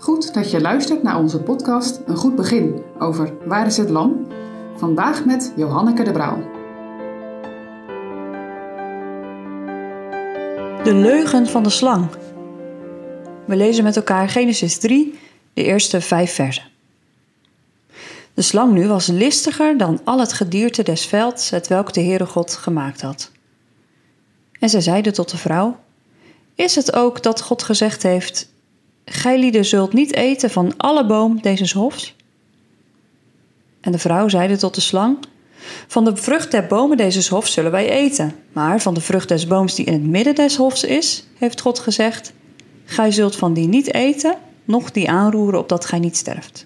Goed dat je luistert naar onze podcast Een Goed Begin over Waar is het Lam? Vandaag met Johanneke de Brouw. De leugen van de slang. We lezen met elkaar Genesis 3, de eerste vijf versen. De slang nu was listiger dan al het gedierte des velds, het welk de Heere God gemaakt had. En zij zeide tot de vrouw: Is het ook dat God gezegd heeft: Gij lieden zult niet eten van alle boom deze hofs? En de vrouw zeide tot de slang: Van de vrucht der bomen deze hofs zullen wij eten, maar van de vrucht des booms die in het midden des hofs is, heeft God gezegd: Gij zult van die niet eten, noch die aanroeren, opdat gij niet sterft.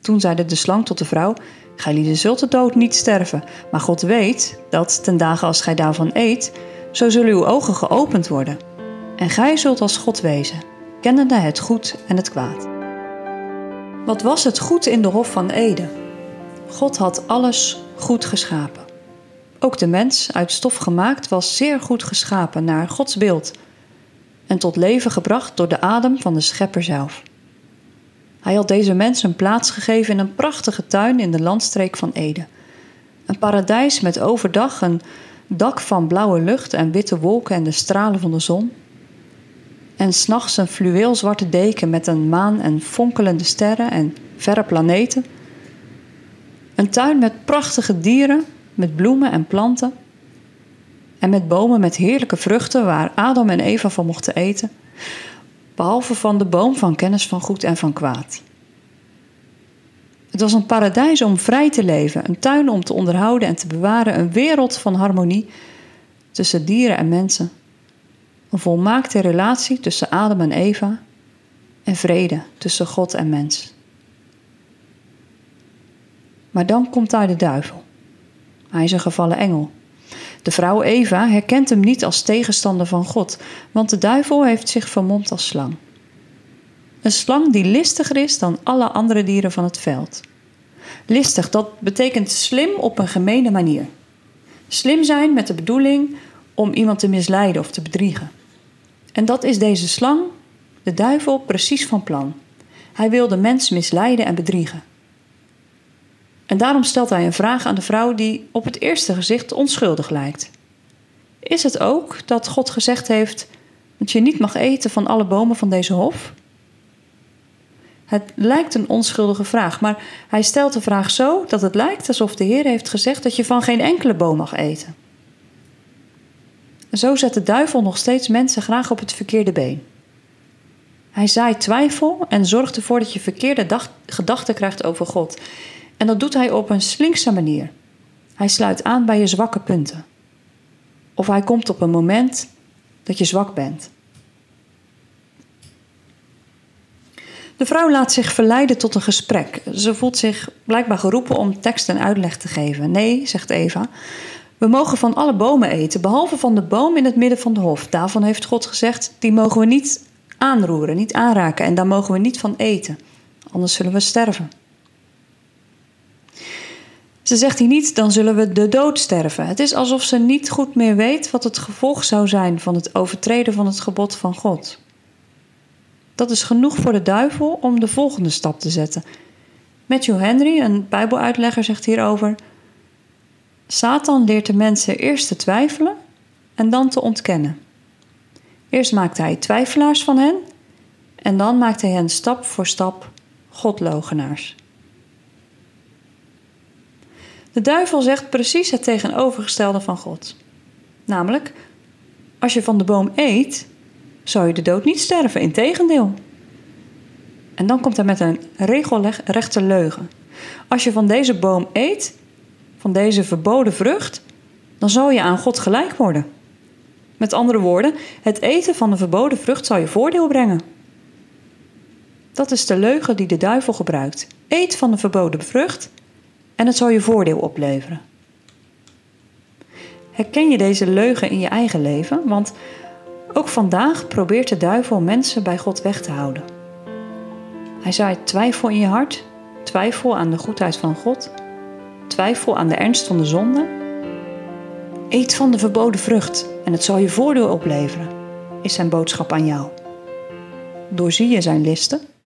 Toen zeide de slang tot de vrouw: Gij lieden zult de dood niet sterven, maar God weet dat ten dagen als gij daarvan eet, zo zullen uw ogen geopend worden. En gij zult als God wezen, kennende het goed en het kwaad. Wat was het goed in de Hof van Eden? God had alles goed geschapen. Ook de mens, uit stof gemaakt, was zeer goed geschapen naar Gods beeld en tot leven gebracht door de adem van de Schepper zelf. Hij had deze mens een plaats gegeven in een prachtige tuin in de landstreek van Ede. Een paradijs met overdag een dak van blauwe lucht en witte wolken en de stralen van de zon. En s'nachts een fluweelzwarte deken met een maan en fonkelende sterren en verre planeten. Een tuin met prachtige dieren, met bloemen en planten. En met bomen met heerlijke vruchten waar Adam en Eva van mochten eten behalve van de boom van kennis van goed en van kwaad. Het was een paradijs om vrij te leven, een tuin om te onderhouden en te bewaren, een wereld van harmonie tussen dieren en mensen, een volmaakte relatie tussen Adam en Eva en vrede tussen God en mens. Maar dan komt daar de duivel. Hij is een gevallen engel. De vrouw Eva herkent hem niet als tegenstander van God, want de duivel heeft zich vermomd als slang. Een slang die listiger is dan alle andere dieren van het veld. Listig, dat betekent slim op een gemene manier. Slim zijn met de bedoeling om iemand te misleiden of te bedriegen. En dat is deze slang, de duivel, precies van plan. Hij wil de mens misleiden en bedriegen. En daarom stelt hij een vraag aan de vrouw die op het eerste gezicht onschuldig lijkt. Is het ook dat God gezegd heeft dat je niet mag eten van alle bomen van deze hof? Het lijkt een onschuldige vraag, maar hij stelt de vraag zo dat het lijkt alsof de Heer heeft gezegd dat je van geen enkele boom mag eten. Zo zet de duivel nog steeds mensen graag op het verkeerde been. Hij zaait twijfel en zorgt ervoor dat je verkeerde gedachten krijgt over God. En dat doet hij op een slinkse manier. Hij sluit aan bij je zwakke punten. Of hij komt op een moment dat je zwak bent. De vrouw laat zich verleiden tot een gesprek. Ze voelt zich blijkbaar geroepen om tekst en uitleg te geven. Nee, zegt Eva, we mogen van alle bomen eten, behalve van de boom in het midden van de hof. Daarvan heeft God gezegd, die mogen we niet aanroeren, niet aanraken en daar mogen we niet van eten. Anders zullen we sterven. Ze zegt hier niet, dan zullen we de dood sterven. Het is alsof ze niet goed meer weet wat het gevolg zou zijn van het overtreden van het gebod van God. Dat is genoeg voor de duivel om de volgende stap te zetten. Matthew Henry, een Bijbeluitlegger, zegt hierover: Satan leert de mensen eerst te twijfelen en dan te ontkennen. Eerst maakt hij twijfelaars van hen en dan maakt hij hen stap voor stap godlogenaars. De duivel zegt precies het tegenovergestelde van God. Namelijk, als je van de boom eet, zou je de dood niet sterven, integendeel. En dan komt hij met een regelrechte leugen. Als je van deze boom eet, van deze verboden vrucht, dan zal je aan God gelijk worden. Met andere woorden, het eten van de verboden vrucht zal je voordeel brengen. Dat is de leugen die de duivel gebruikt. Eet van de verboden vrucht en het zal je voordeel opleveren. Herken je deze leugen in je eigen leven? Want ook vandaag probeert de duivel mensen bij God weg te houden. Hij zaait twijfel in je hart, twijfel aan de goedheid van God, twijfel aan de ernst van de zonde. Eet van de verboden vrucht en het zal je voordeel opleveren, is zijn boodschap aan jou. doorzie je zijn listen?